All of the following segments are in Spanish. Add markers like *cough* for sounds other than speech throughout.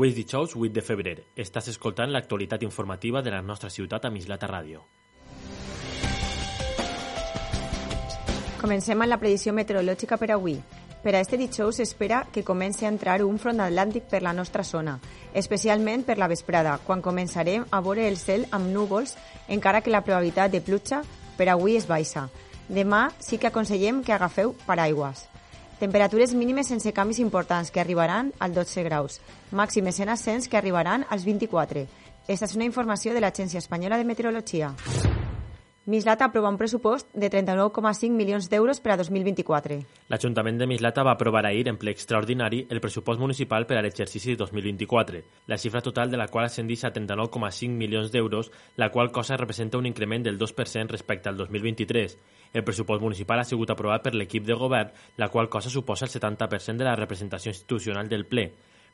Avui és dijous 8 de febrer. Estàs escoltant l'actualitat informativa de la nostra ciutat a Mislata Ràdio. Comencem amb la predicció meteorològica per avui. Per a este dijous s'espera que comenci a entrar un front atlàntic per la nostra zona, especialment per la vesprada, quan començarem a veure el cel amb núvols, encara que la probabilitat de pluja per avui és baixa. Demà sí que aconsellem que agafeu paraigües. Temperatures mínimes sense canvis importants que arribaran als 12 graus, màximes en ascens que arribaran als 24. Esta és una informació de l'Agència Espanyola de Meteorologia. Mislata aprova un pressupost de 39,5 milions d'euros per a 2024. L'Ajuntament de Mislata va aprovar ahir en ple extraordinari el pressupost municipal per a l'exercici 2024, la xifra total de la qual ascendeix a 39,5 milions d'euros, la qual cosa representa un increment del 2% respecte al 2023. El pressupost municipal ha sigut aprovat per l'equip de govern, la qual cosa suposa el 70% de la representació institucional del ple.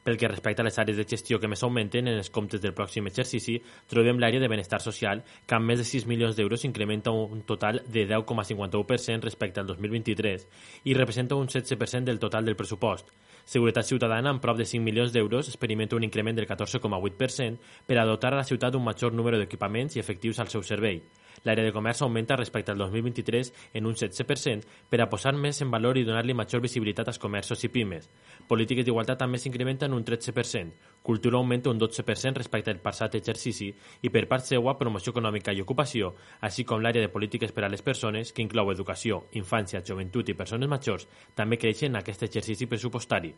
Pel que respecta a les àrees de gestió que més augmenten en els comptes del pròxim exercici, trobem l'àrea de benestar social, que amb més de 6 milions d'euros incrementa un total de 10,51% respecte al 2023 i representa un 16% del total del pressupost. Seguretat Ciutadana, amb prop de 5 milions d'euros, experimenta un increment del 14,8% per a dotar a la ciutat d'un major número d'equipaments i efectius al seu servei. L'àrea de comerç augmenta respecte al 2023 en un 16% per a posar més en valor i donar-li major visibilitat als comerços i pimes. Polítiques d'igualtat també s'incrementen un 13%, cultura augmenta un 12% respecte al passat exercici i per part seua promoció econòmica i ocupació, així com l'àrea de polítiques per a les persones, que inclou educació, infància, joventut i persones majors, també creixen en aquest exercici pressupostari.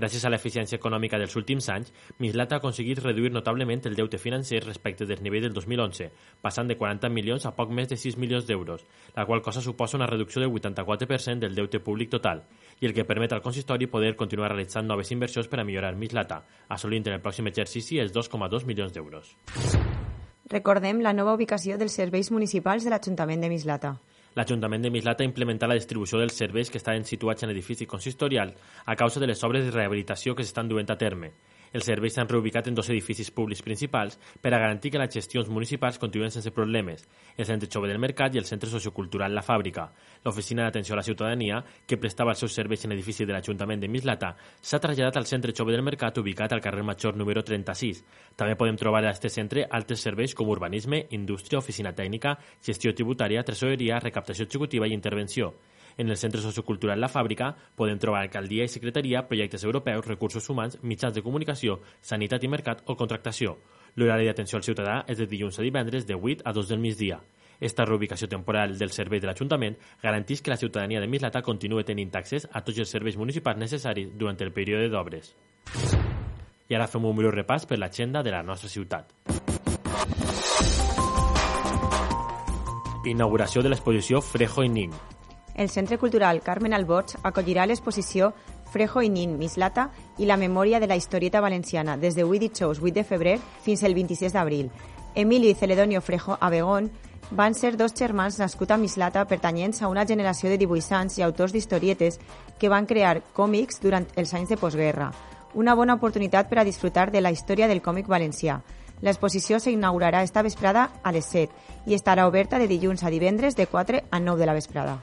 Gràcies a l'eficiència econòmica dels últims anys, Mislata ha aconseguit reduir notablement el deute financer respecte del nivell del 2011, passant de 40 milions a poc més de 6 milions d'euros, la qual cosa suposa una reducció del 84% del deute públic total, i el que permet al consistori poder continuar realitzant noves inversions per a millorar Mislata, assolint en el pròxim exercici els 2,2 milions d'euros. Recordem la nova ubicació dels serveis municipals de l'Ajuntament de Mislata. L'Ajuntament de Mislata implementa la distribució dels serveis que estaven situats en edifici consistorial a causa de les obres de rehabilitació que s'estan duent a terme. Els serveis s'han reubicat en dos edificis públics principals per a garantir que les gestions municipals continuen sense problemes, el Centre Jove del Mercat i el Centre Sociocultural La Fàbrica. L'Oficina d'Atenció a la Ciutadania, que prestava els seus serveis en edifici de l'Ajuntament de Mislata, s'ha traslladat al Centre Jove del Mercat ubicat al carrer Major número 36. També podem trobar a aquest centre altres serveis com urbanisme, indústria, oficina tècnica, gestió tributària, tresoreria, recaptació executiva i intervenció. En el Centre Sociocultural La Fàbrica podem trobar alcaldia i secretaria, projectes europeus, recursos humans, mitjans de comunicació, sanitat i mercat o contractació. L'horari d'atenció al ciutadà és de dilluns a divendres de 8 a 2 del migdia. Esta reubicació temporal del servei de l'Ajuntament garanteix que la ciutadania de Mislata continue tenint accés a tots els serveis municipals necessaris durant el període d'obres. I ara fem un millor repàs per l'agenda de la nostra ciutat. Inauguració de l'exposició Frejo i Nin, el Centre Cultural Carmen Alborch acollirà l'exposició Frejo i Nin, Mislata i la memòria de la historieta valenciana des de 8 dijous 8 de febrer fins el 26 d'abril. Emilio i Celedonio Frejo Abegón van ser dos germans nascuts a Mislata pertanyents a una generació de dibuixants i autors d'historietes que van crear còmics durant els anys de postguerra. Una bona oportunitat per a disfrutar de la història del còmic valencià. L'exposició s'inaugurarà esta vesprada a les 7 i estarà oberta de dilluns a divendres de 4 a 9 de la vesprada.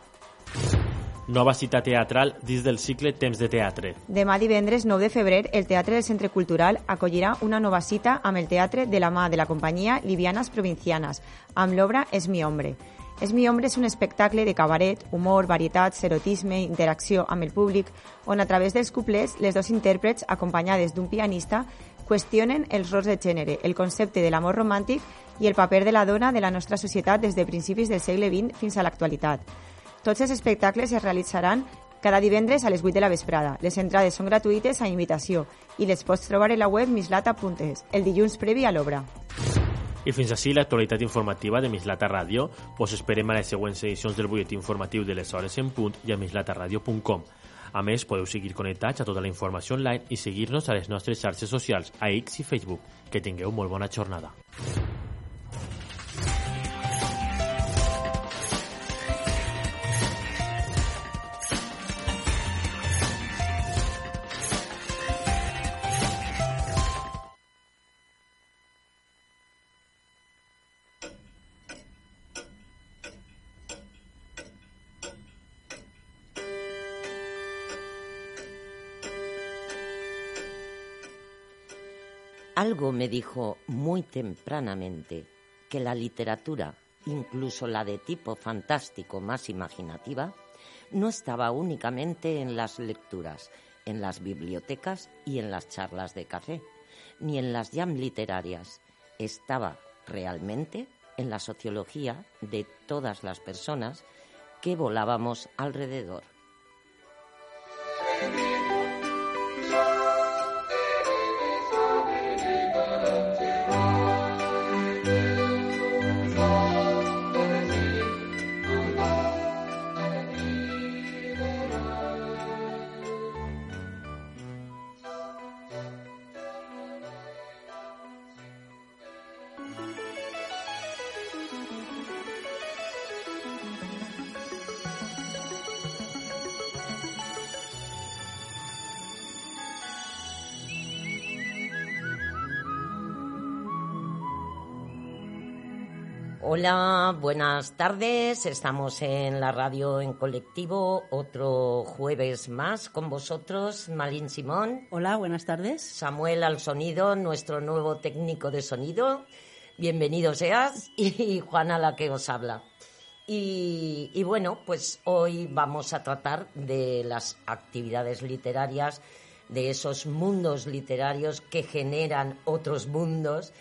Nova cita teatral dins del cicle Temps de Teatre. Demà divendres 9 de febrer, el Teatre del Centre Cultural acollirà una nova cita amb el teatre de la mà de la companyia Livianas Provincianas, amb l'obra És mi hombre. És mi hombre és un espectacle de cabaret, humor, varietat, erotisme, interacció amb el públic, on a través dels couplets les dos intèrprets, acompanyades d'un pianista, qüestionen els rols de gènere, el concepte de l'amor romàntic i el paper de la dona de la nostra societat des de principis del segle XX fins a l'actualitat. Tots els espectacles es realitzaran cada divendres a les 8 de la vesprada. Les entrades són gratuïtes a invitació i les pots trobar en la web mislata.es, el dilluns previ a l'obra. I fins així l'actualitat informativa de Mislata Ràdio. Us esperem a les següents edicions del butlletí informatiu de les hores en punt i a mislataradio.com. A més, podeu seguir connectats a tota la informació online i seguir-nos a les nostres xarxes socials, a X i Facebook. Que tingueu molt bona jornada. Algo me dijo muy tempranamente que la literatura, incluso la de tipo fantástico más imaginativa, no estaba únicamente en las lecturas, en las bibliotecas y en las charlas de café, ni en las jam literarias. Estaba realmente en la sociología de todas las personas que volábamos alrededor. Hola, buenas tardes. Estamos en la radio en colectivo, otro jueves más con vosotros, Malín Simón. Hola, buenas tardes. Samuel al sonido, nuestro nuevo técnico de sonido. Bienvenido seas. *laughs* Y Juana la que os habla. Y, y bueno, pues hoy vamos a tratar de las actividades literarias, de esos mundos literarios que generan otros mundos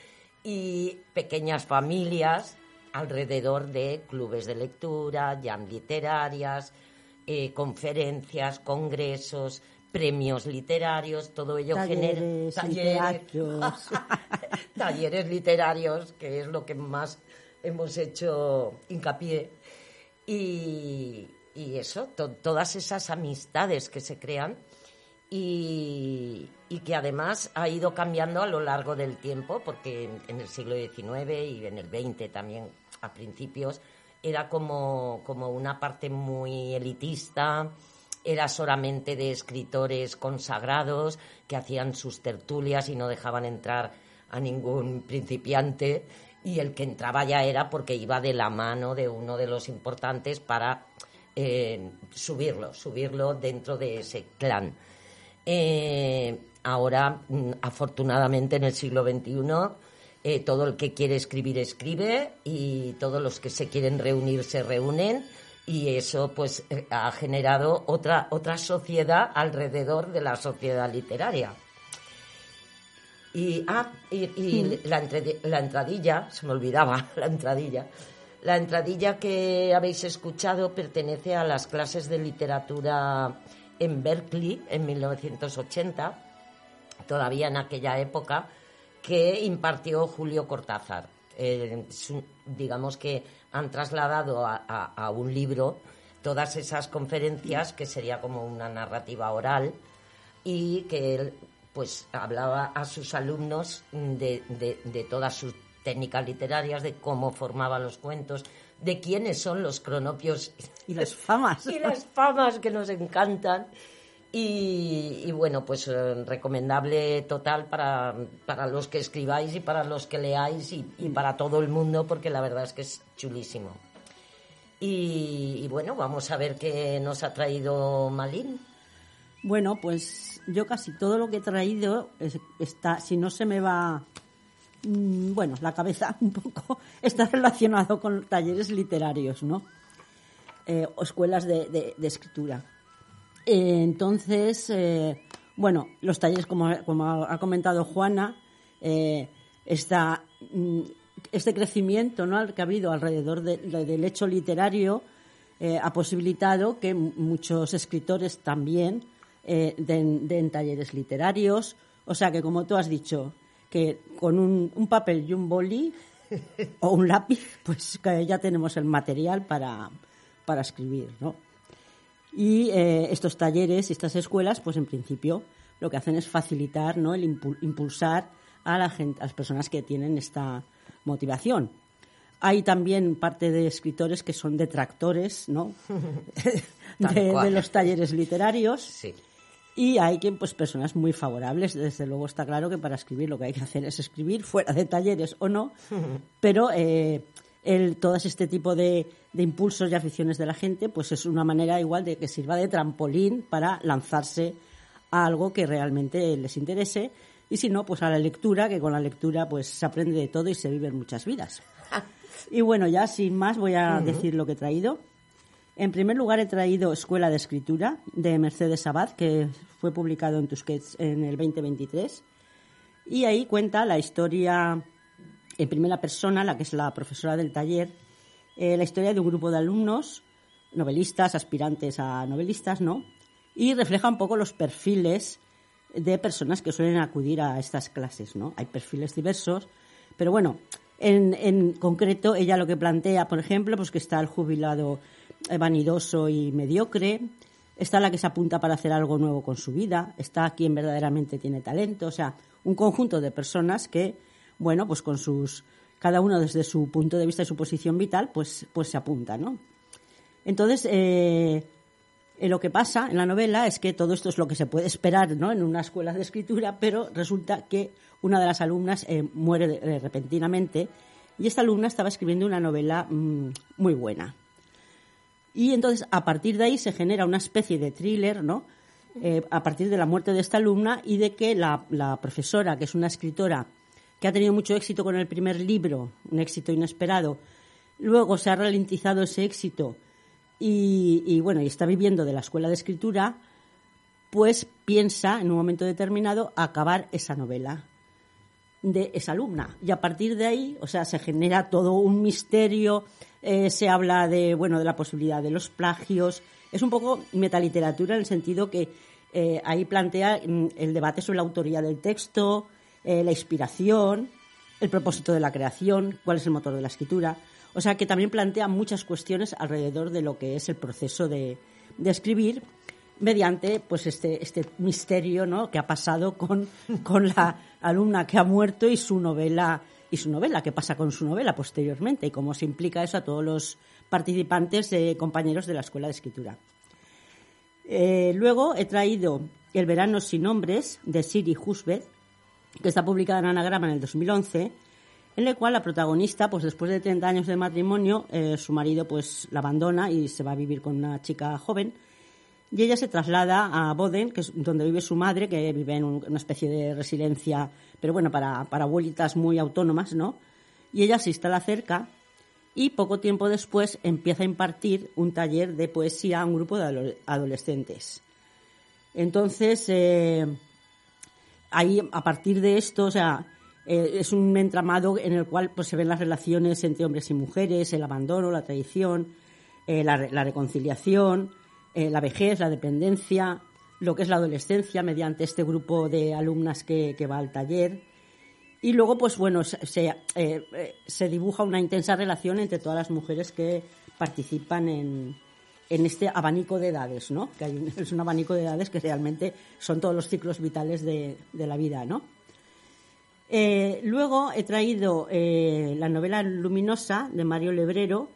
y pequeñas familias alrededor de clubes de lectura, jam literarias, eh, conferencias, congresos, premios literarios, todo ello genera talleres, *laughs* talleres literarios, que es lo que más hemos hecho hincapié. Y, eso, todas esas amistades que se crean y, que además ha ido cambiando a lo largo del tiempo, porque en, el siglo XIX y en el XX también a principios era como, como una parte muy elitista, era solamente de escritores consagrados que hacían sus tertulias y no dejaban entrar a ningún principiante y el que entraba ya era porque iba de la mano de uno de los importantes para eh, subirlo, subirlo dentro de ese clan. Eh, ahora, mm, afortunadamente, en el siglo XXI, eh, todo el que quiere escribir escribe y todos los que se quieren reunir se reúnen y eso pues eh, ha generado otra otra sociedad alrededor de la sociedad literaria. Y, ah, y, la, la entradilla, se me olvidaba, *laughs* la entradilla. La entradilla que habéis escuchado pertenece a las clases de literatura en Berkeley en 1980, todavía en aquella época, que impartió Julio Cortázar. Eh, digamos que han trasladado a, un libro todas esas conferencias, que sería como una narrativa oral, y que él pues hablaba a sus alumnos de, de todas sus técnicas literarias, de cómo formaba los cuentos, de quiénes son los cronopios. Y las famas. *laughs* y las famas que nos encantan. Y, bueno, pues eh, recomendable total para, para, los que escribáis y para los que leáis y, para todo el mundo, porque la verdad es que es chulísimo. Y, bueno, vamos a ver qué nos ha traído Malín. Bueno, pues yo casi todo lo que he traído está, si no se me va, mm, bueno, la cabeza *laughs* un poco, está relacionado con talleres literarios, ¿no? Eh, o escuelas de escritura entonces, eh, bueno, los talleres, como, ha comentado Juana, eh, mm, este crecimiento ¿no? que ha habido alrededor del hecho literario eh, ha posibilitado que muchos escritores también den, talleres literarios. O sea que, como tú has dicho, que con un, un papel y un boli *laughs* o un lápiz, pues ya tenemos el material para, para escribir, ¿no? Y eh, estos talleres y estas escuelas, pues en principio lo que hacen es facilitar, ¿no? El impulsar a la gente, a las personas que tienen esta motivación. Hay también parte de escritores que son detractores, ¿no? *laughs* de, los talleres literarios. Sí. Y hay que, pues, personas muy favorables. Desde luego está claro que para escribir lo que hay que hacer es escribir, fuera de talleres o no. *laughs* Pero eh, el, todo este tipo de, impulsos y aficiones de la gente, pues es una manera igual de que sirva de trampolín para lanzarse a algo que realmente les interese y si no, pues a la lectura, que con la lectura pues se aprende de todo y se viven muchas vidas. *laughs* Y bueno, ya sin más voy a decir lo que he traído. En primer lugar he traído Escuela de Escritura de Mercedes Abad, que fue publicado en Tusquets en el 2023. Y ahí cuenta la historia en primera persona, la que es la profesora del taller, eh, la historia de un grupo de alumnos, novelistas, aspirantes a novelistas, ¿no? Y refleja un poco los perfiles de personas que suelen acudir a estas clases, ¿no? Hay perfiles diversos, pero bueno, en, en concreto ella lo que plantea, por ejemplo, pues que está el jubilado vanidoso y mediocre, está la que se apunta para hacer algo nuevo con su vida, está quien verdaderamente tiene talento, o sea, un conjunto de personas que, bueno, pues con sus, cada uno desde su punto de vista y su posición vital, pues, pues se apunta, ¿no? Entonces, eh, eh, lo que pasa en la novela es que todo esto es lo que se puede esperar ¿no? en una escuela de escritura, pero resulta que una de las alumnas eh, muere repentinamente y esta alumna estaba escribiendo una novela mm, muy buena. Y entonces, a partir de ahí se genera una especie de thriller, ¿no? A partir de la muerte de esta alumna y de que la, profesora, que es una escritora ha tenido mucho éxito con el primer libro, un éxito inesperado, luego se ha ralentizado ese éxito y, bueno, y está viviendo de la escuela de escritura, pues piensa en un momento determinado acabar esa novela de esa alumna. Y a partir de ahí, o sea, se genera todo un misterio, eh, se habla de, bueno, de la posibilidad de los plagios. Es un poco metaliteratura en el sentido que eh, ahí plantea mm, el debate sobre la autoría del texto, eh, la inspiración, el propósito de la creación, cuál es el motor de la escritura. O sea, que también plantea muchas cuestiones alrededor de lo que es el proceso de, escribir mediante pues este, este misterio ¿no? que ha pasado con, con la alumna que ha muerto y su novela y su novela, qué pasa con su novela posteriormente y cómo se implica eso a todos los participantes eh, compañeros de la Escuela de Escritura. Eh, luego he traído El verano sin nombres de Siri Husbeth, que está publicada en Anagrama en el 2011, en el cual la protagonista, pues después de 30 años de matrimonio, eh, su marido pues la abandona y se va a vivir con una chica joven y ella se traslada a Boden, que es donde vive su madre, que vive en una especie de residencia, pero bueno, para, para abuelitas muy autónomas, ¿no? Y ella se instala cerca y poco tiempo después empieza a impartir un taller de poesía a un grupo de adolescentes. Entonces, eh, ahí, a partir de esto, o sea, eh, es un entramado en el cual pues, se ven las relaciones entre hombres y mujeres, el abandono, la traición, eh, la, reconciliación, eh, la vejez, la dependencia, lo que es la adolescencia mediante este grupo de alumnas que, va al taller. Y luego, pues bueno, se, se, dibuja una intensa relación entre todas las mujeres que participan en, en este abanico de edades, ¿no? Que hay *laughs* es un abanico de edades que realmente son todos los ciclos vitales de, la vida, ¿no? luego he traído la novela Luminosa de Mario Lebrero,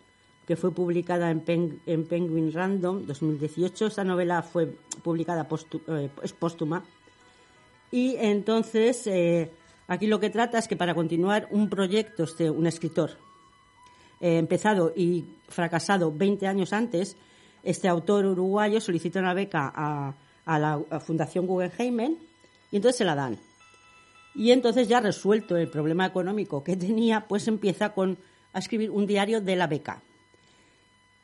que fue publicada en, Penguin Random 2018. Esta novela fue publicada eh, es póstuma. Y entonces, eh, aquí lo que trata es que para continuar un proyecto, este, un escritor eh, empezado y fracasado 20 años antes, este autor uruguayo solicita una beca a, la Fundación Guggenheim y entonces se la dan. Y entonces ya resuelto el problema económico que tenía, pues empieza con, a escribir un diario de la beca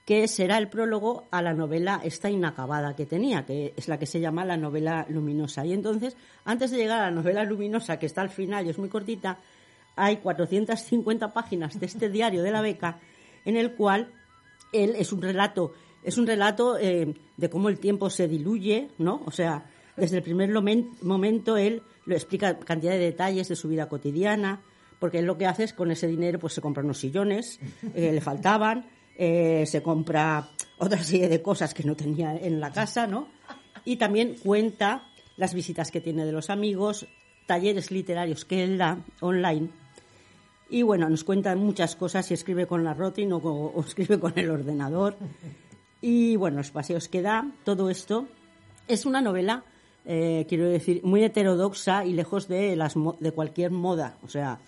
que será el prólogo a la novela esta inacabada que tenía, que es la que se llama la novela luminosa. Y entonces, antes de llegar a la novela luminosa, que está al final y es muy cortita, hay 450 páginas de este diario de la beca en el cual él es un relato, es un relato eh, de cómo el tiempo se diluye, ¿no? O sea, desde el primer momento él lo explica cantidad de detalles de su vida cotidiana, porque él lo que hace es con ese dinero pues se compra unos sillones que le faltaban, eh, se compra otra serie de cosas que no tenía en la casa, ¿no? Y también cuenta las visitas que tiene de los amigos, talleres literarios que él da online. Y bueno, nos cuenta muchas cosas si escribe con la Rotin o, escribe con el ordenador. Y bueno, los paseos que da, todo esto. Es una novela, eh, quiero decir, muy heterodoxa y lejos de, las, de cualquier moda. O sea,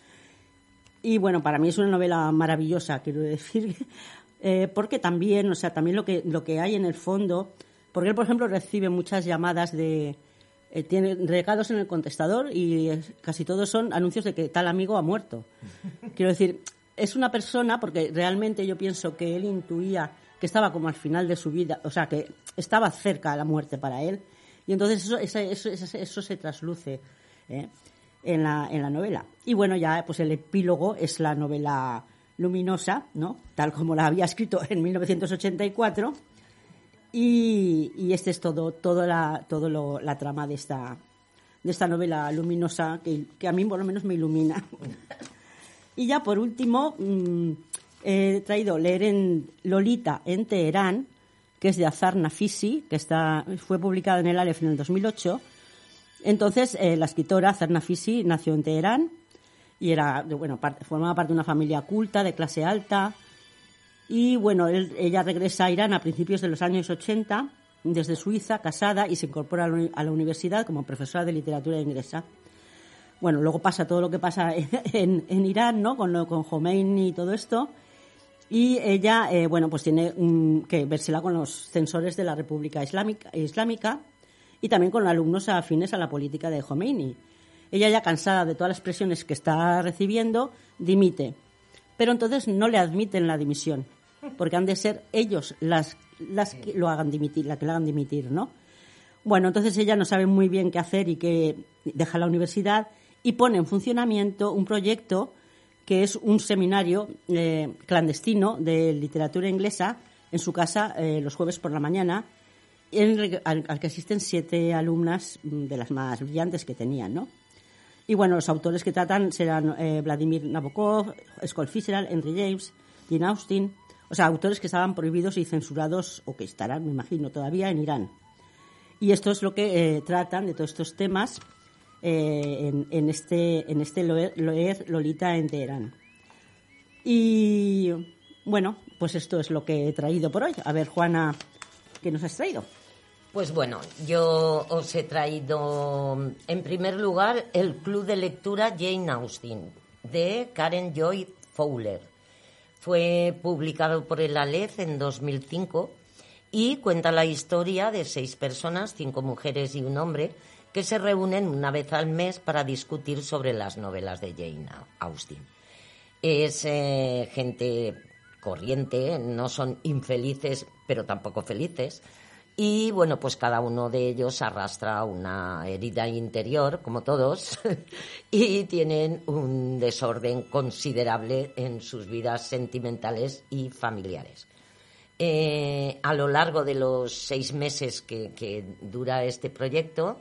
y bueno, para mí es una novela maravillosa, quiero decir, *laughs* eh, porque también, o sea, también lo que, lo que hay en el fondo, porque él, por ejemplo, recibe muchas llamadas de, eh, tiene recados en el contestador y casi todos son anuncios de que tal amigo ha muerto. *laughs* Quiero decir, es una persona, porque realmente yo pienso que él intuía que estaba como al final de su vida, o sea, que estaba cerca de la muerte para él, y entonces eso, eso, eso, se trasluce ¿eh? en, la, en la novela. Y bueno, ya pues el epílogo es la novela luminosa, ¿no? Tal como la había escrito en 1984 y, este es todo, todo la, todo la trama de esta, de esta novela luminosa que, que, a mí por lo menos me ilumina. y ya por último, mm, he traído leer en Lolita en Teherán, que es de Azar Nafisi, que está, fue publicada en el Aleph en el 2008. Entonces, eh, la escritora Azar Nafisi nació en Teherán y era, bueno, formaba parte de una familia culta, de clase alta, y bueno, ella regresa a Irán a principios de los años 80, desde Suiza, casada, y se incorpora a la universidad como profesora de literatura inglesa. Bueno, luego pasa todo lo que pasa *laughs* en, Irán, ¿no? Con, con Khomeini y todo esto. Y ella, eh, bueno, pues tiene que vérsela con los censores de la República Islámica, Islámica y también con alumnos afines a la política de Khomeini. Ella ya cansada de todas las presiones que está recibiendo, dimite. Pero entonces no le admiten la dimisión porque han de ser ellos las, las que lo hagan dimitir, la que la hagan dimitir, ¿no? Bueno, entonces ella no sabe muy bien qué hacer y que deja la universidad y pone en funcionamiento un proyecto que es un seminario eh, clandestino de literatura inglesa en su casa eh, los jueves por la mañana, al, que asisten siete alumnas de las más brillantes que tenían, ¿no? Y bueno, los autores que tratan serán eh, Vladimir Nabokov, Scott Fitzgerald, Henry James, Jane Austen, o sea, autores que estaban prohibidos y censurados, o que estarán, me imagino, todavía en Irán. Y esto es lo que tratan de todos estos temas eh, en, este, en este Loer, Lolita en Teherán. Y bueno, pues esto es lo que he traído por hoy. A ver, Juana, ¿qué nos has traído? Pues bueno, yo os he traído en primer lugar el Club de Lectura Jane Austen de Karen Joy Fowler. Fue publicado por el Aleph en 2005 y cuenta la historia de seis personas, cinco mujeres y un hombre, que se reúnen una vez al mes para discutir sobre las novelas de Jane Austen. Es eh, gente corriente, no son infelices, pero tampoco felices. Y bueno, pues cada uno de ellos arrastra una herida interior, como todos, *laughs* y tienen un desorden considerable en sus vidas sentimentales y familiares. Eh, a lo largo de los seis meses que, dura este proyecto,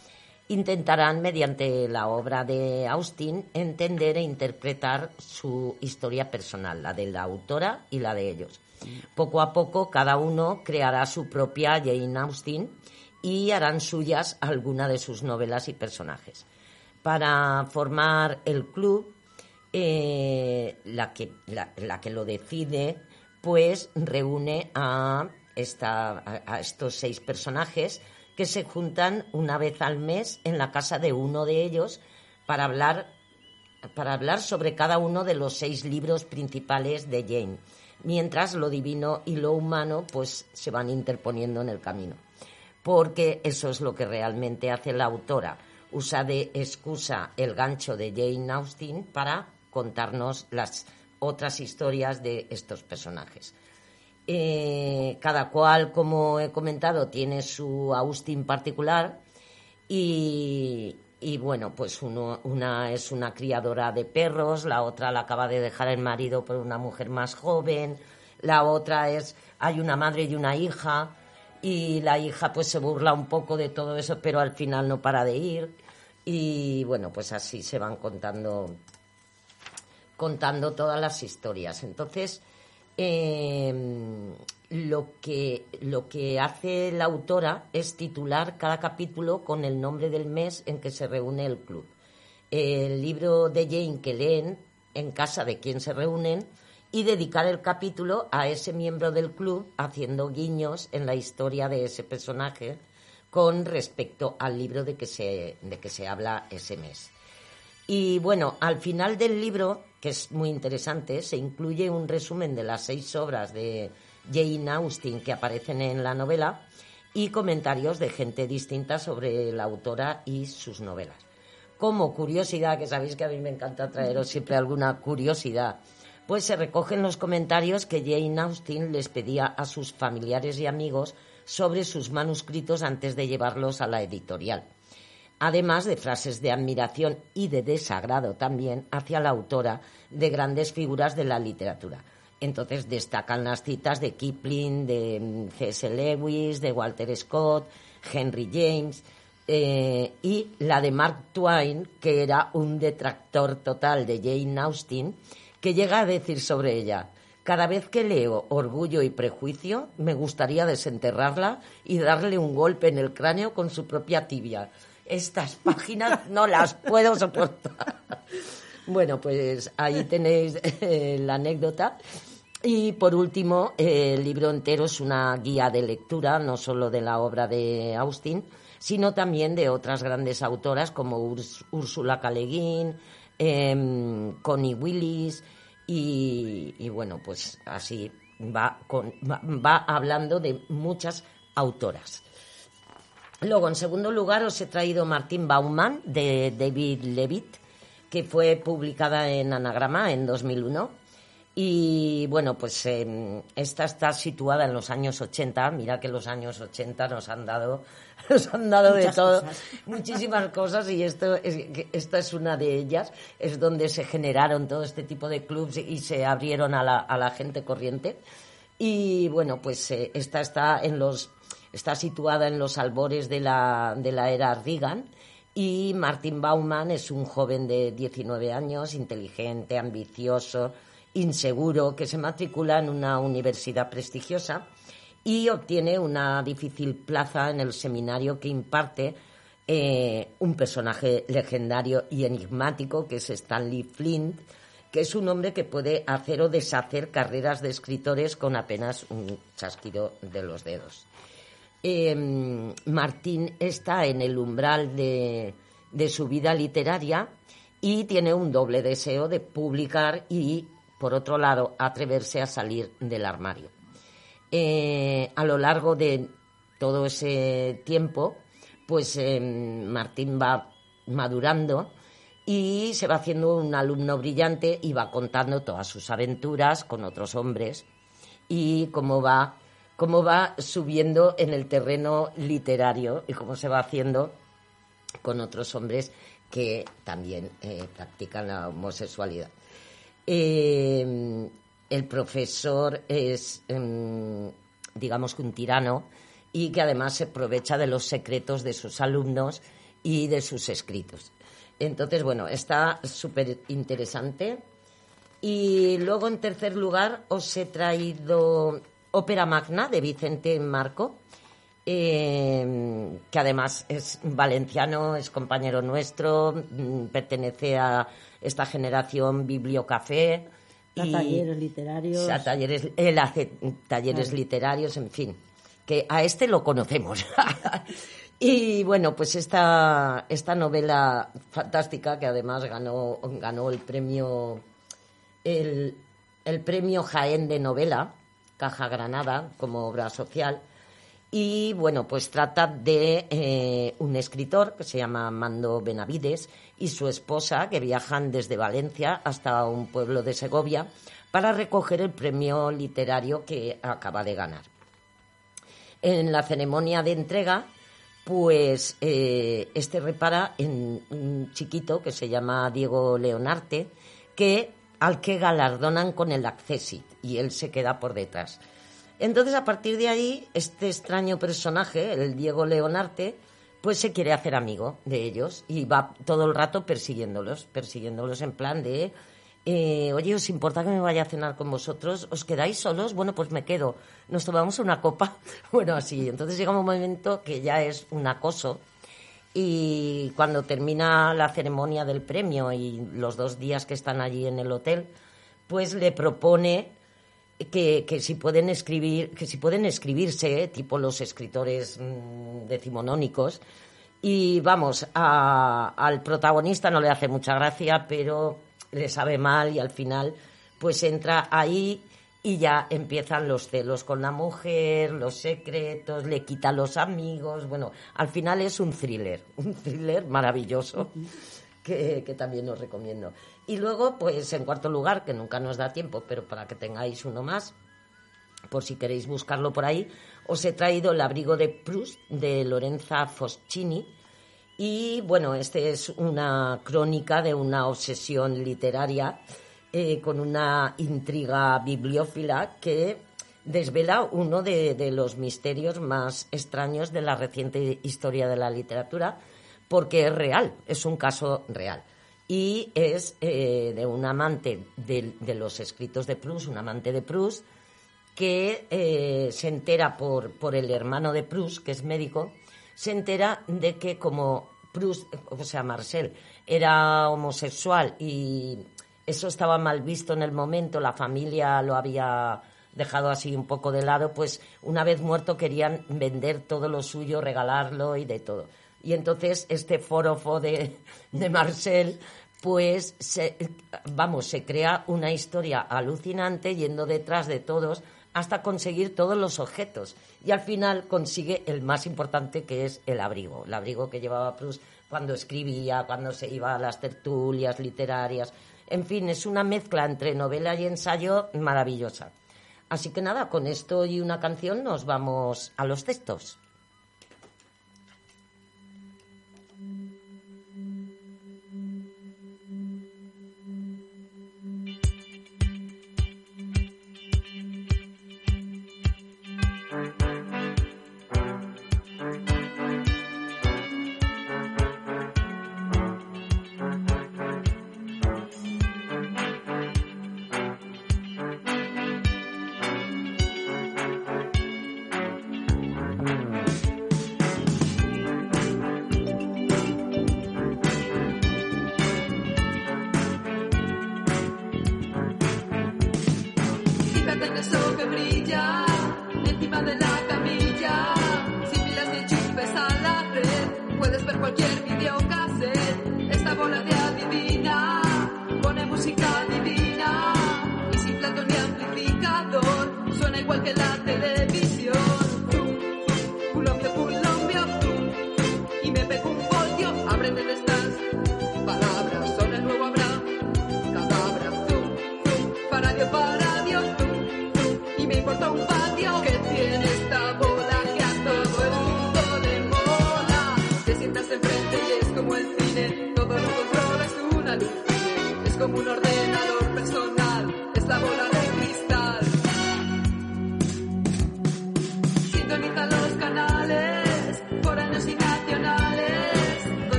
intentarán, mediante la obra de Austin, entender e interpretar su historia personal, la de la autora y la de ellos poco a poco cada uno creará su propia Jane Austen y harán suyas alguna de sus novelas y personajes. Para formar el club, eh, la, que, lo decide, pues reúne a estos seis personajes que se juntan una vez al mes en la casa de uno de ellos para hablar, para hablar sobre cada uno de los seis libros principales de Jane mientras lo divino y lo humano pues se van interponiendo en el camino. Porque eso es lo que realmente hace la autora. Usa de excusa el gancho de Jane Austen para contarnos las otras historias de estos personajes. Eh, cada cual, como he comentado, tiene su Austin particular y, bueno, pues una es una criadora de perros, la otra la acaba de dejar el marido por una mujer más joven, la otra es, hay una madre y una hija, y la hija pues se burla un poco de todo eso, pero al final no para de ir. Y bueno, pues así se van contando, contando todas las historias. Entonces, em, lo que, lo que hace la autora es titular cada capítulo con el nombre del mes en que se reúne el club. El libro de Jane que leen en casa de quien se reúnen y dedicar el capítulo a ese miembro del club haciendo guiños en la historia de ese personaje con respecto al libro de que se, de que se habla ese mes. Y bueno, al final del libro, que es muy interesante, se incluye un resumen de las seis obras de Jane Austen que aparecen en la novela y comentarios de gente distinta sobre la autora y sus novelas. Como curiosidad, que sabéis que a mí me encanta traeros siempre alguna curiosidad, pues se recogen los comentarios que Jane Austen les pedía a sus familiares y amigos sobre sus manuscritos antes de llevarlos a la editorial además de frases de admiración y de desagrado también hacia la autora de grandes figuras de la literatura. Entonces destacan las citas de Kipling, de mm, C.S. Lewis, de Walter Scott, Henry James eh, y la de Mark Twain, que era un detractor total de Jane Austen, que llega a decir sobre ella, cada vez que leo Orgullo y Prejuicio, me gustaría desenterrarla y darle un golpe en el cráneo con su propia tibia estas páginas no las puedo soportar. Bueno, pues ahí tenéis eh, la anécdota. Y por último, el libro entero es una guía de lectura, no solo de la obra de Austin, sino también de otras grandes autoras como Úrsula K. eh, Connie Willis, y, bueno, pues así va, va hablando de muchas autoras. Luego, en segundo lugar, os he traído Martín Baumann, de David Levitt, que fue publicada en Anagrama en 2001. Y bueno, pues em, esta está situada en los años 80. Mira que los años 80 nos han dado, *laughs* nos han dado de todo, *laughs* muchísimas cosas y esto es, esta es una de ellas. Es donde se generaron todo este tipo de clubs y se abrieron a la, a la gente corriente. Y bueno, pues eh, esta está en los Está situada en los albores de la, de la era Reagan y Martin Baumann es un joven de 19 años, inteligente, ambicioso, inseguro, que se matricula en una universidad prestigiosa y obtiene una difícil plaza en el seminario que imparte eh, un personaje legendario y enigmático que es Stanley Flint, que es un hombre que puede hacer o deshacer carreras de escritores con apenas un chasquido de los dedos. Em, Martín está en el umbral de, su vida literaria y tiene un doble deseo de publicar y, por otro lado, atreverse a salir del armario. Eh, a lo largo de todo ese tiempo, pues em, Martín va madurando y se va haciendo un alumno brillante y va contando todas sus aventuras con otros hombres y cómo va cómo va subiendo en el terreno literario y cómo se va haciendo con otros hombres que también eh, practican la homosexualidad. Eh, el profesor es, em, digamos un tirano y que además se aprovecha de los secretos de sus alumnos y de sus escritos. Entonces, bueno, está súper interesante. Y luego, en tercer lugar, os he traído Ópera Magna de Vicente Marco, eh, que además es valenciano, es compañero nuestro, mm, pertenece a esta generación Bibliocafé. A talleres literarios. A talleres, él hace talleres literarios, en fin, que a este lo conocemos. *laughs* y bueno, pues esta, esta novela fantástica que además ganó, ganó el premio el, el premio Jaén de novela Caja Granada como obra social. Y bueno, pues trata de eh, un escritor que se llama Mando Benavides y su esposa que viajan desde Valencia hasta un pueblo de Segovia para recoger el premio literario que acaba de ganar. En la ceremonia de entrega, pues eh, este repara en un chiquito que se llama Diego Leonarte, que al que galardonan con el Accessit y él se queda por detrás. Entonces, a partir de ahí, este extraño personaje, el Diego Leonarte, pues se quiere hacer amigo de ellos y va todo el rato persiguiéndolos, persiguiéndolos en plan de, eh, oye, ¿os importa que me vaya a cenar con vosotros? ¿Os quedáis solos? Bueno, pues me quedo. Nos tomamos una copa. *laughs* Bueno, así. Entonces llega un momento que ya es un acoso y cuando termina la ceremonia del premio y los dos días que están allí en el hotel, pues le propone que, si pueden escribir, que si pueden escribirse, tipo los escritores mm, decimonónicos, y vamos, al protagonista no le hace mucha gracia, pero le sabe mal y al final pues entra ahí y ya empiezan los celos con la mujer, los secretos, le quita los amigos. Bueno, al final es un thriller, *laughs* un thriller maravilloso que, también os recomiendo. Y luego, pues en cuarto lugar, que nunca nos da tiempo, pero para que tengáis uno más, por si queréis buscarlo por ahí, os he traído El abrigo de Proust de Lorenza Foscini. Y bueno, este es una crónica de una obsesión literaria eh, con una intriga bibliófila que desvela uno de, los misterios más extraños de la reciente historia de la literatura, porque es real, es un caso real. Y es eh, de un amante de, los escritos de Proust, un amante de Proust, que eh, se entera por, por el hermano de Proust, que es médico, se entera de que como Proust, o sea, Marcel, era homosexual y eso estaba mal visto en el momento, la familia lo había dejado así un poco de lado, pues una vez muerto querían vender todo lo suyo, regalarlo y de todo. Y entonces este forofo de, de Marcel, pues, vamos, se crea una historia alucinante yendo detrás de todos hasta conseguir todos los objetos. Y al final consigue el más importante, que es el abrigo. El abrigo que llevaba Proust cuando escribía, cuando se iba a las tertulias literarias. En fin, es una mezcla entre novela y ensayo maravillosa. Así que nada, con esto y una canción nos vamos a los textos.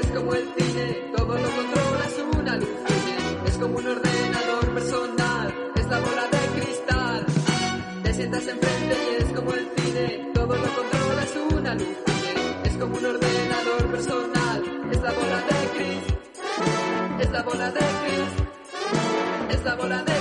es como el cine, todo lo controla es un alucine, es como un ordenador personal, es la bola de cristal. Te sientas enfrente y es como el cine, todo lo controla es un alucine, es como un ordenador personal, es la bola de cristal, es la bola de cristal, es la bola de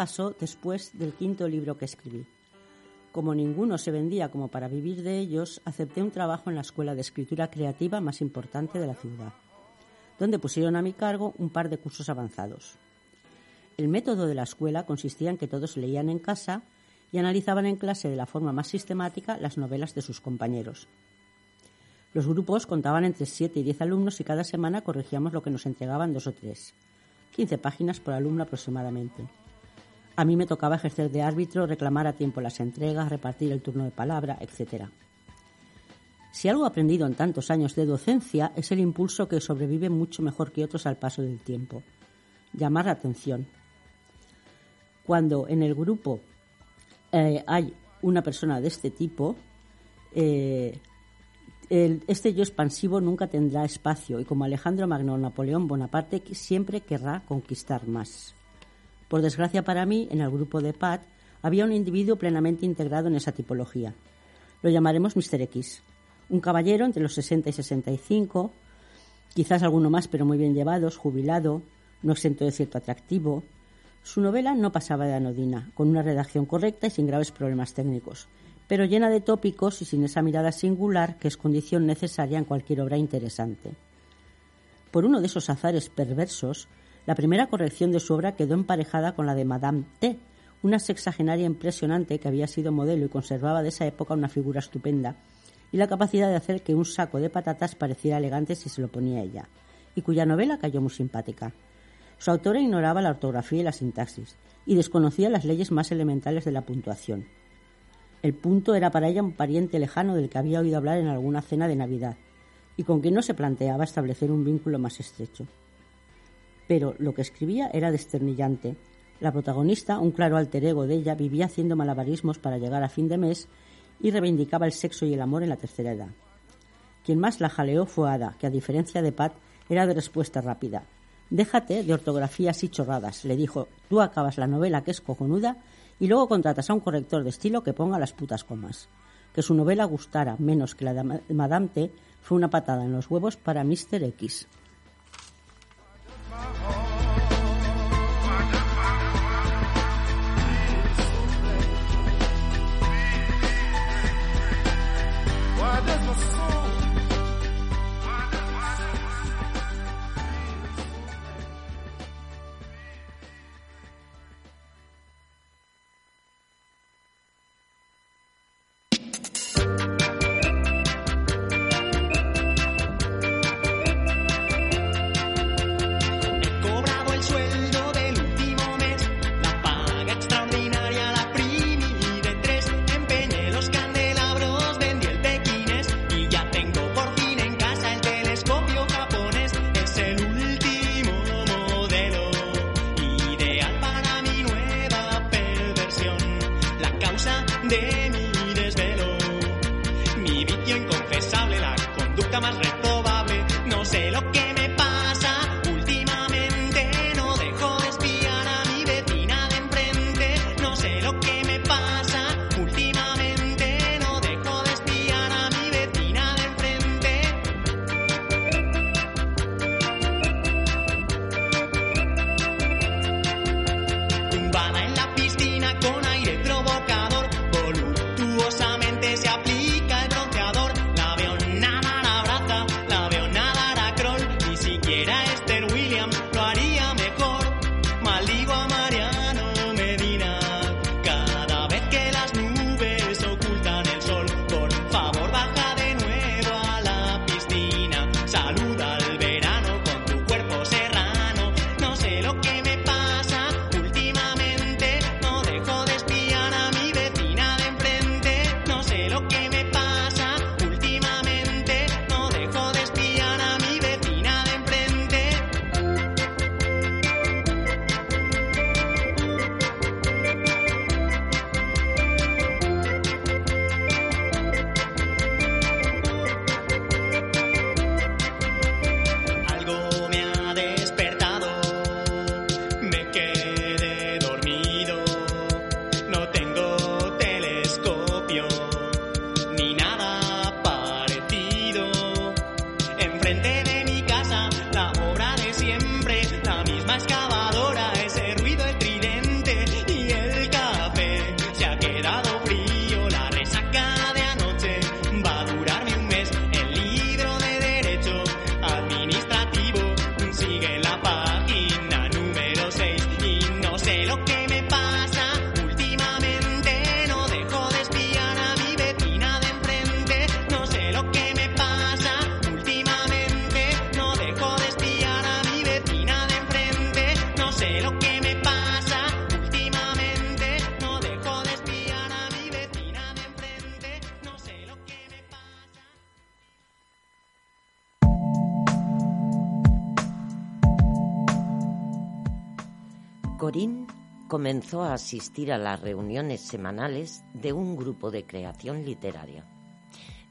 pasó después del quinto libro que escribí? Como ninguno se vendía como para vivir de ellos, acepté un trabajo en la escuela de escritura creativa más importante de la ciudad, donde pusieron a mi cargo un par de cursos avanzados. El método de la escuela consistía en que todos leían en casa y analizaban en clase de la forma más sistemática las novelas de sus compañeros. Los grupos contaban entre 7 y 10 alumnos y cada semana corregíamos lo que nos entregaban dos o tres. 15 páginas por alumno aproximadamente. A mí me tocaba ejercer de árbitro, reclamar a tiempo las entregas, repartir el turno de palabra, etc. Si algo aprendido en tantos años de docencia es el impulso que sobrevive mucho mejor que otros al paso del tiempo. Llamar la atención. Cuando en el grupo eh, hay una persona de este tipo, eh, este yo expansivo nunca tendrá espacio y como Alejandro Magno Napoleón Bonaparte siempre querrá conquistar más. Por desgracia para mí, en el grupo de Pat había un individuo plenamente integrado en esa tipología. Lo llamaremos Mr. X. Un caballero entre los 60 y 65, quizás alguno más, pero muy bien llevados, jubilado, no exento de cierto atractivo. Su novela no pasaba de anodina, con una redacción correcta y sin graves problemas técnicos, pero llena de tópicos y sin esa mirada singular que es condición necesaria en cualquier obra interesante. Por uno de esos azares perversos, la primera corrección de su obra quedó emparejada con la de Madame T., una sexagenaria impresionante que había sido modelo y conservaba de esa época una figura estupenda y la capacidad de hacer que un saco de patatas pareciera elegante si se lo ponía ella, y cuya novela cayó muy simpática. Su autora ignoraba la ortografía y la sintaxis, y desconocía las leyes más elementales de la puntuación. El punto era para ella un pariente lejano del que había oído hablar en alguna cena de Navidad, y con quien no se planteaba establecer un vínculo más estrecho pero lo que escribía era desternillante. La protagonista, un claro alter ego de ella, vivía haciendo malabarismos para llegar a fin de mes y reivindicaba el sexo y el amor en la tercera edad. Quien más la jaleó fue Ada, que a diferencia de Pat era de respuesta rápida. Déjate de ortografías y chorradas, le dijo. Tú acabas la novela que es cojonuda y luego contratas a un corrector de estilo que ponga las putas comas. Que su novela gustara menos que la de Madame T fue una patada en los huevos para Mr. X. Corín comenzó a asistir a las reuniones semanales de un grupo de creación literaria.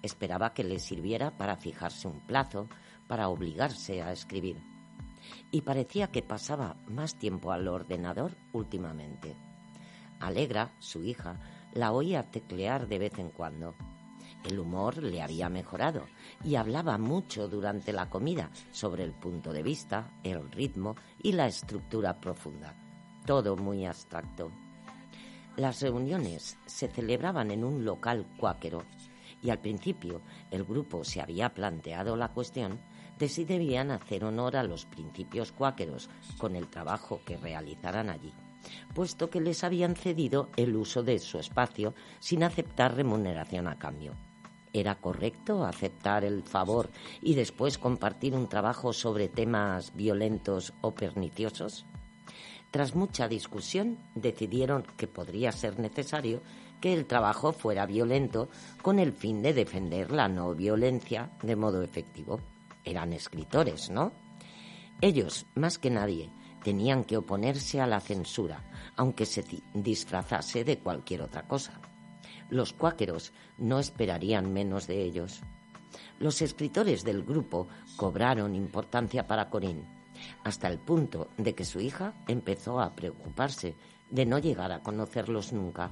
Esperaba que le sirviera para fijarse un plazo, para obligarse a escribir. Y parecía que pasaba más tiempo al ordenador últimamente. Alegra, su hija, la oía teclear de vez en cuando. El humor le había mejorado y hablaba mucho durante la comida sobre el punto de vista, el ritmo y la estructura profunda todo muy abstracto. Las reuniones se celebraban en un local cuáquero y al principio el grupo se había planteado la cuestión de si debían hacer honor a los principios cuáqueros con el trabajo que realizaran allí, puesto que les habían cedido el uso de su espacio sin aceptar remuneración a cambio. ¿Era correcto aceptar el favor y después compartir un trabajo sobre temas violentos o perniciosos? Tras mucha discusión, decidieron que podría ser necesario que el trabajo fuera violento con el fin de defender la no violencia de modo efectivo. Eran escritores, ¿no? Ellos, más que nadie, tenían que oponerse a la censura, aunque se disfrazase de cualquier otra cosa. Los cuáqueros no esperarían menos de ellos. Los escritores del grupo cobraron importancia para Corín hasta el punto de que su hija empezó a preocuparse de no llegar a conocerlos nunca.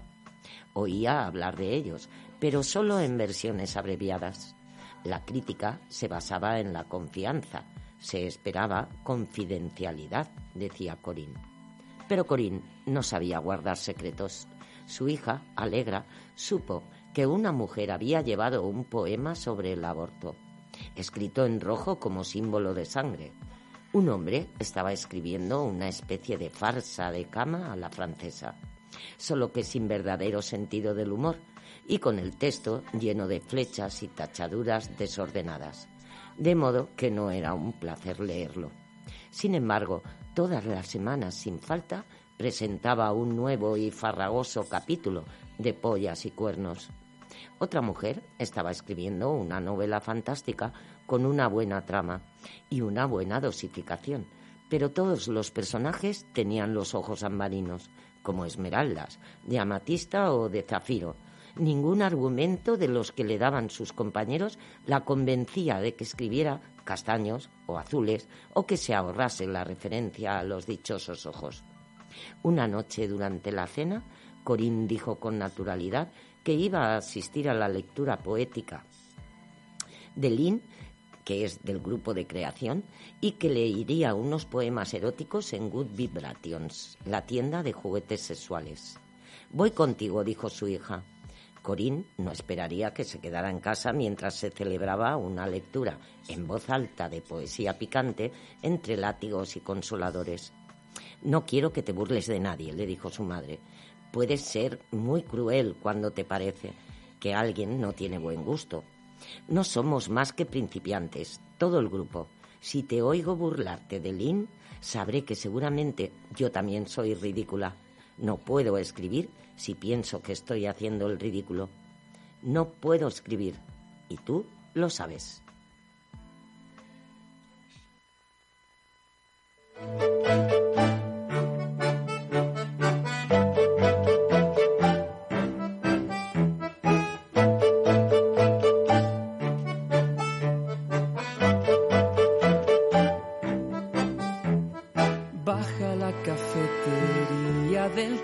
Oía hablar de ellos, pero solo en versiones abreviadas. La crítica se basaba en la confianza, se esperaba confidencialidad, decía Corín. Pero Corín no sabía guardar secretos. Su hija, Alegra, supo que una mujer había llevado un poema sobre el aborto, escrito en rojo como símbolo de sangre. Un hombre estaba escribiendo una especie de farsa de cama a la francesa, solo que sin verdadero sentido del humor y con el texto lleno de flechas y tachaduras desordenadas, de modo que no era un placer leerlo. Sin embargo, todas las semanas sin falta presentaba un nuevo y farragoso capítulo de pollas y cuernos. Otra mujer estaba escribiendo una novela fantástica con una buena trama y una buena dosificación, pero todos los personajes tenían los ojos ambarinos, como esmeraldas, de amatista o de zafiro. Ningún argumento de los que le daban sus compañeros la convencía de que escribiera castaños o azules o que se ahorrase la referencia a los dichosos ojos. Una noche durante la cena, Corín dijo con naturalidad que iba a asistir a la lectura poética de Lynn que es del grupo de creación, y que leería unos poemas eróticos en Good Vibrations, la tienda de juguetes sexuales. Voy contigo, dijo su hija. Corín no esperaría que se quedara en casa mientras se celebraba una lectura en voz alta de poesía picante entre látigos y consoladores. No quiero que te burles de nadie, le dijo su madre. Puedes ser muy cruel cuando te parece que alguien no tiene buen gusto, no somos más que principiantes, todo el grupo. Si te oigo burlarte de Lynn, sabré que seguramente yo también soy ridícula. No puedo escribir si pienso que estoy haciendo el ridículo. No puedo escribir, y tú lo sabes.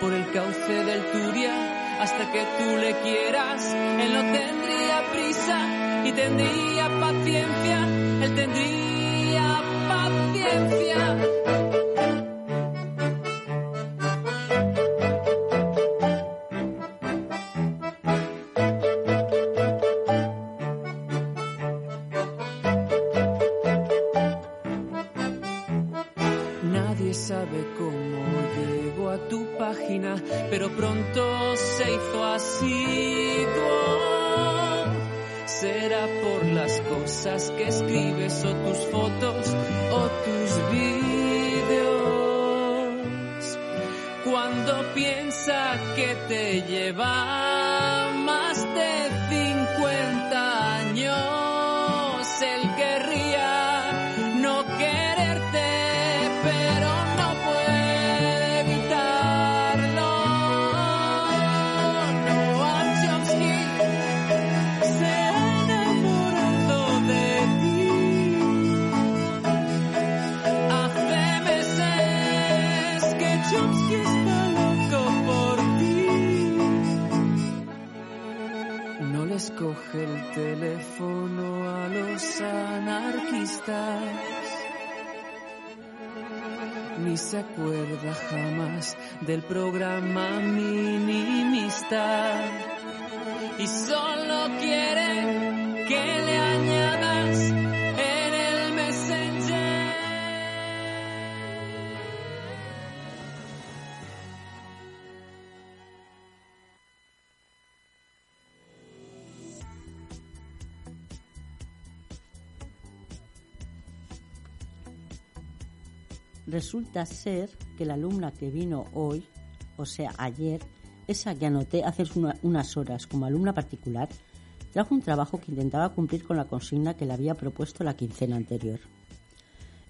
por el cauce del Turia hasta que tú le quieras. Él no tendría prisa y tendría paciencia. Él tendría paciencia. Pero pronto se hizo así. Será por las cosas que escribes o tus fotos o tus vídeos. Cuando piensa que te lleva más de teléfono a los anarquistas. Ni se acuerda jamás del programa minimista. Y solo Resulta ser que la alumna que vino hoy, o sea, ayer, esa que anoté hace unas horas como alumna particular, trajo un trabajo que intentaba cumplir con la consigna que le había propuesto la quincena anterior.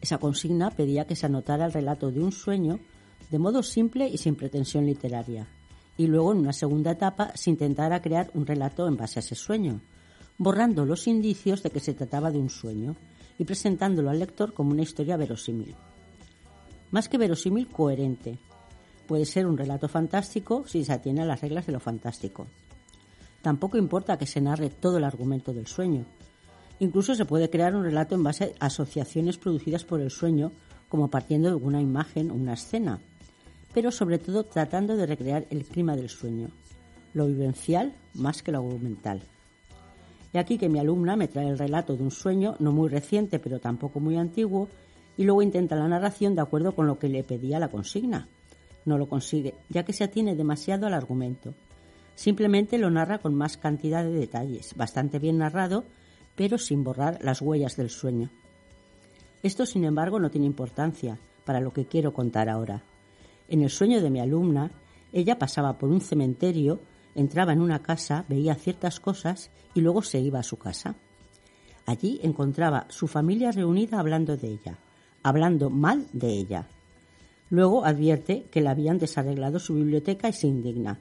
Esa consigna pedía que se anotara el relato de un sueño de modo simple y sin pretensión literaria, y luego en una segunda etapa se intentara crear un relato en base a ese sueño, borrando los indicios de que se trataba de un sueño y presentándolo al lector como una historia verosímil más que verosímil, coherente. Puede ser un relato fantástico si se atiene a las reglas de lo fantástico. Tampoco importa que se narre todo el argumento del sueño. Incluso se puede crear un relato en base a asociaciones producidas por el sueño, como partiendo de alguna imagen o una escena, pero sobre todo tratando de recrear el clima del sueño, lo vivencial más que lo argumental. Y aquí que mi alumna me trae el relato de un sueño no muy reciente, pero tampoco muy antiguo, y luego intenta la narración de acuerdo con lo que le pedía la consigna. No lo consigue, ya que se atiene demasiado al argumento. Simplemente lo narra con más cantidad de detalles, bastante bien narrado, pero sin borrar las huellas del sueño. Esto, sin embargo, no tiene importancia para lo que quiero contar ahora. En el sueño de mi alumna, ella pasaba por un cementerio, entraba en una casa, veía ciertas cosas y luego se iba a su casa. Allí encontraba su familia reunida hablando de ella, hablando mal de ella. Luego advierte que le habían desarreglado su biblioteca y se indigna.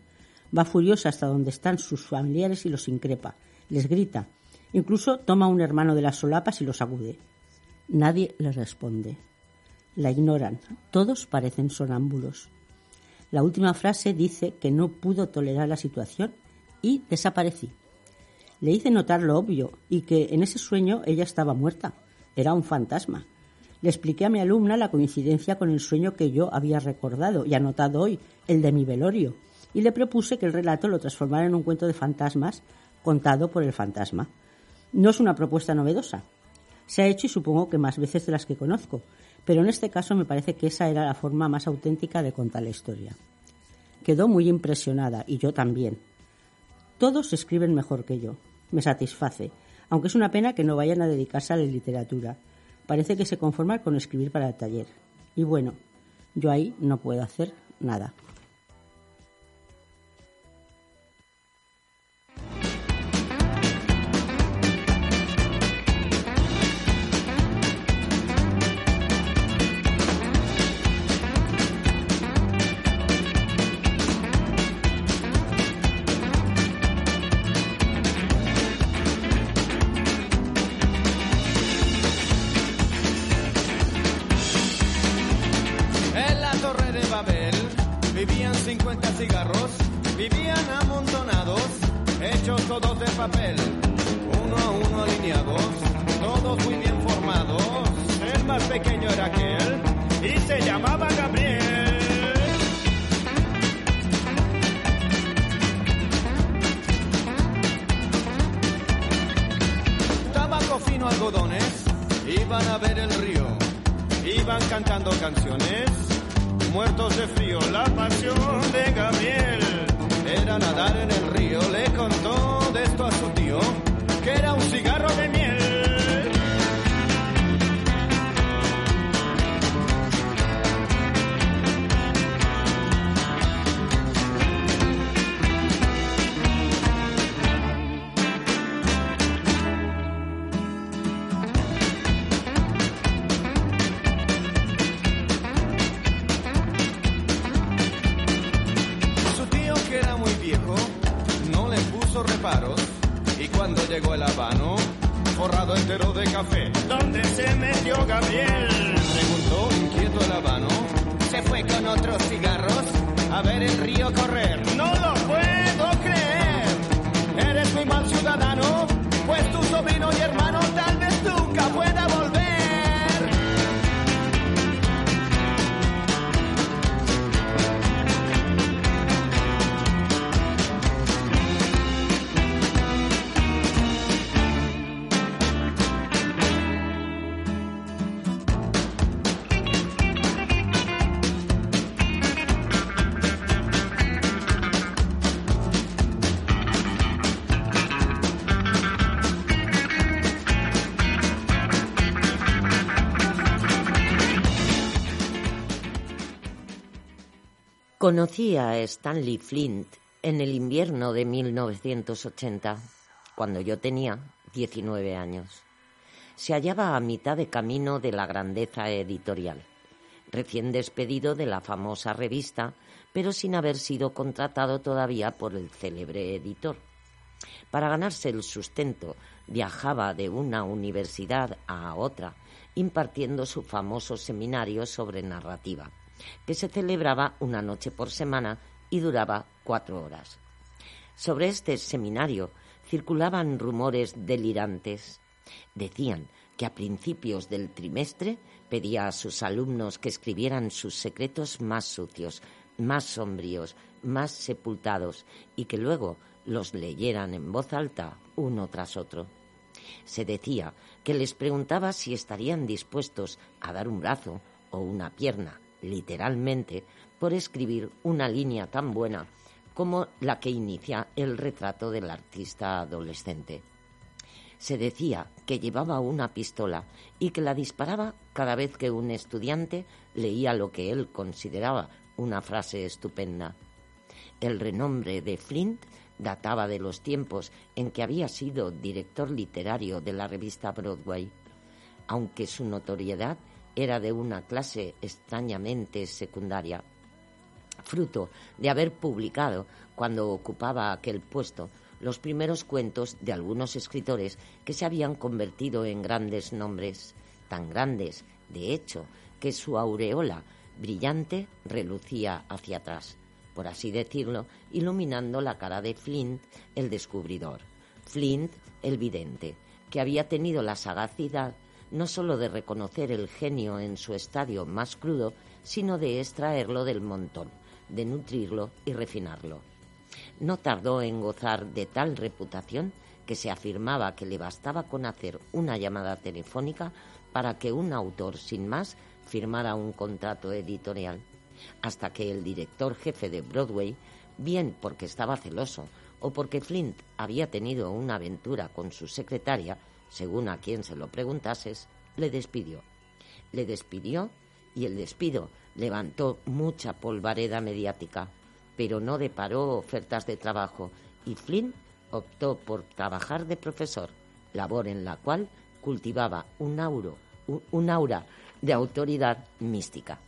Va furiosa hasta donde están sus familiares y los increpa. Les grita. Incluso toma a un hermano de las solapas y lo sacude. Nadie le responde. La ignoran. Todos parecen sonámbulos. La última frase dice que no pudo tolerar la situación y desaparecí. Le hice notar lo obvio y que en ese sueño ella estaba muerta. Era un fantasma. Le expliqué a mi alumna la coincidencia con el sueño que yo había recordado y anotado hoy, el de mi velorio, y le propuse que el relato lo transformara en un cuento de fantasmas contado por el fantasma. No es una propuesta novedosa. Se ha hecho y supongo que más veces de las que conozco, pero en este caso me parece que esa era la forma más auténtica de contar la historia. Quedó muy impresionada y yo también. Todos escriben mejor que yo. Me satisface, aunque es una pena que no vayan a dedicarse a la literatura parece que se conforma con escribir para el taller. Y bueno, yo ahí no puedo hacer nada. Llegó el habano, forrado entero de café, ¿dónde se metió Gabriel? Preguntó inquieto el habano. Se fue con otros cigarros a ver el río correr. Conocí a Stanley Flint en el invierno de 1980, cuando yo tenía 19 años. Se hallaba a mitad de camino de la grandeza editorial, recién despedido de la famosa revista, pero sin haber sido contratado todavía por el célebre editor. Para ganarse el sustento viajaba de una universidad a otra, impartiendo su famoso seminario sobre narrativa que se celebraba una noche por semana y duraba cuatro horas. Sobre este seminario circulaban rumores delirantes. Decían que a principios del trimestre pedía a sus alumnos que escribieran sus secretos más sucios, más sombríos, más sepultados y que luego los leyeran en voz alta uno tras otro. Se decía que les preguntaba si estarían dispuestos a dar un brazo o una pierna literalmente, por escribir una línea tan buena como la que inicia el retrato del artista adolescente. Se decía que llevaba una pistola y que la disparaba cada vez que un estudiante leía lo que él consideraba una frase estupenda. El renombre de Flint databa de los tiempos en que había sido director literario de la revista Broadway, aunque su notoriedad era de una clase extrañamente secundaria, fruto de haber publicado, cuando ocupaba aquel puesto, los primeros cuentos de algunos escritores que se habían convertido en grandes nombres, tan grandes, de hecho, que su aureola brillante relucía hacia atrás, por así decirlo, iluminando la cara de Flint, el descubridor, Flint, el vidente, que había tenido la sagacidad no sólo de reconocer el genio en su estadio más crudo, sino de extraerlo del montón, de nutrirlo y refinarlo. No tardó en gozar de tal reputación que se afirmaba que le bastaba con hacer una llamada telefónica para que un autor sin más firmara un contrato editorial, hasta que el director jefe de Broadway, bien porque estaba celoso o porque Flint había tenido una aventura con su secretaria, según a quien se lo preguntases, le despidió. Le despidió y el despido levantó mucha polvareda mediática, pero no deparó ofertas de trabajo y Flynn optó por trabajar de profesor, labor en la cual cultivaba un, auro, un aura de autoridad mística.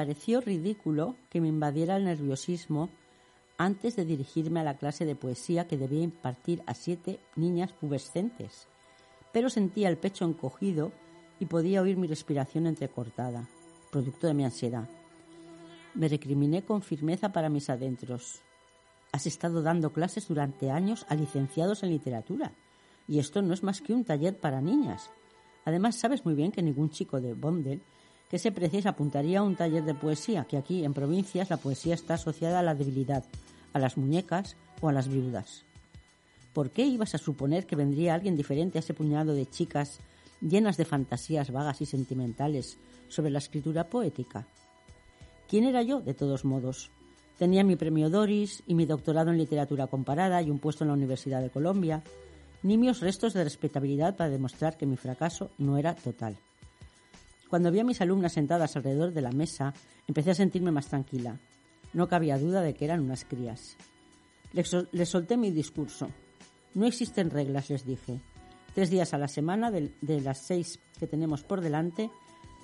Pareció ridículo que me invadiera el nerviosismo antes de dirigirme a la clase de poesía que debía impartir a siete niñas pubescentes, pero sentía el pecho encogido y podía oír mi respiración entrecortada, producto de mi ansiedad. Me recriminé con firmeza para mis adentros. Has estado dando clases durante años a licenciados en literatura, y esto no es más que un taller para niñas. Además, sabes muy bien que ningún chico de Bondel que se precie se apuntaría a un taller de poesía, que aquí en provincias la poesía está asociada a la debilidad, a las muñecas o a las viudas. ¿Por qué ibas a suponer que vendría alguien diferente a ese puñado de chicas llenas de fantasías vagas y sentimentales sobre la escritura poética? ¿Quién era yo, de todos modos? Tenía mi premio Doris y mi doctorado en literatura comparada y un puesto en la Universidad de Colombia, nimios restos de respetabilidad para demostrar que mi fracaso no era total. Cuando vi a mis alumnas sentadas alrededor de la mesa, empecé a sentirme más tranquila. No cabía duda de que eran unas crías. Les, sol- les solté mi discurso. No existen reglas, les dije. Tres días a la semana, de, de las seis que tenemos por delante,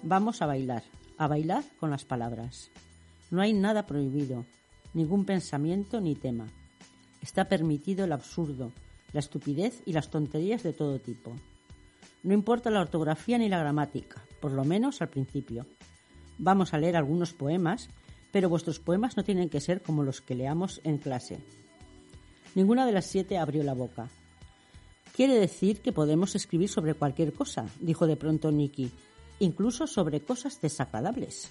vamos a bailar. A bailar con las palabras. No hay nada prohibido, ningún pensamiento ni tema. Está permitido el absurdo, la estupidez y las tonterías de todo tipo. No importa la ortografía ni la gramática, por lo menos al principio. Vamos a leer algunos poemas, pero vuestros poemas no tienen que ser como los que leamos en clase. Ninguna de las siete abrió la boca. Quiere decir que podemos escribir sobre cualquier cosa, dijo de pronto Nicky, incluso sobre cosas desagradables.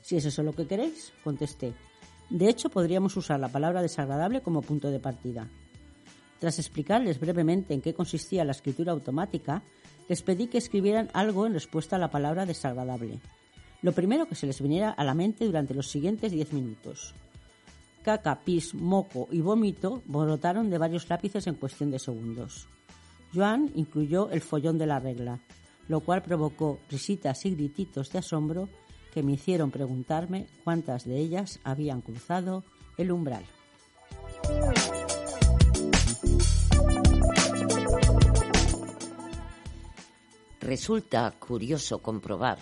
Si es eso lo que queréis, contesté. De hecho, podríamos usar la palabra desagradable como punto de partida. Tras explicarles brevemente en qué consistía la escritura automática, les pedí que escribieran algo en respuesta a la palabra desagradable. Lo primero que se les viniera a la mente durante los siguientes diez minutos. Caca, pis, moco y vómito brotaron de varios lápices en cuestión de segundos. Joan incluyó el follón de la regla, lo cual provocó risitas y grititos de asombro que me hicieron preguntarme cuántas de ellas habían cruzado el umbral. Resulta curioso comprobar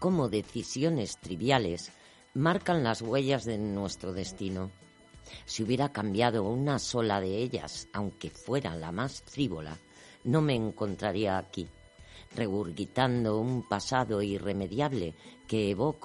cómo decisiones triviales marcan las huellas de nuestro destino. Si hubiera cambiado una sola de ellas, aunque fuera la más frívola, no me encontraría aquí, regurgitando un pasado irremediable que evoco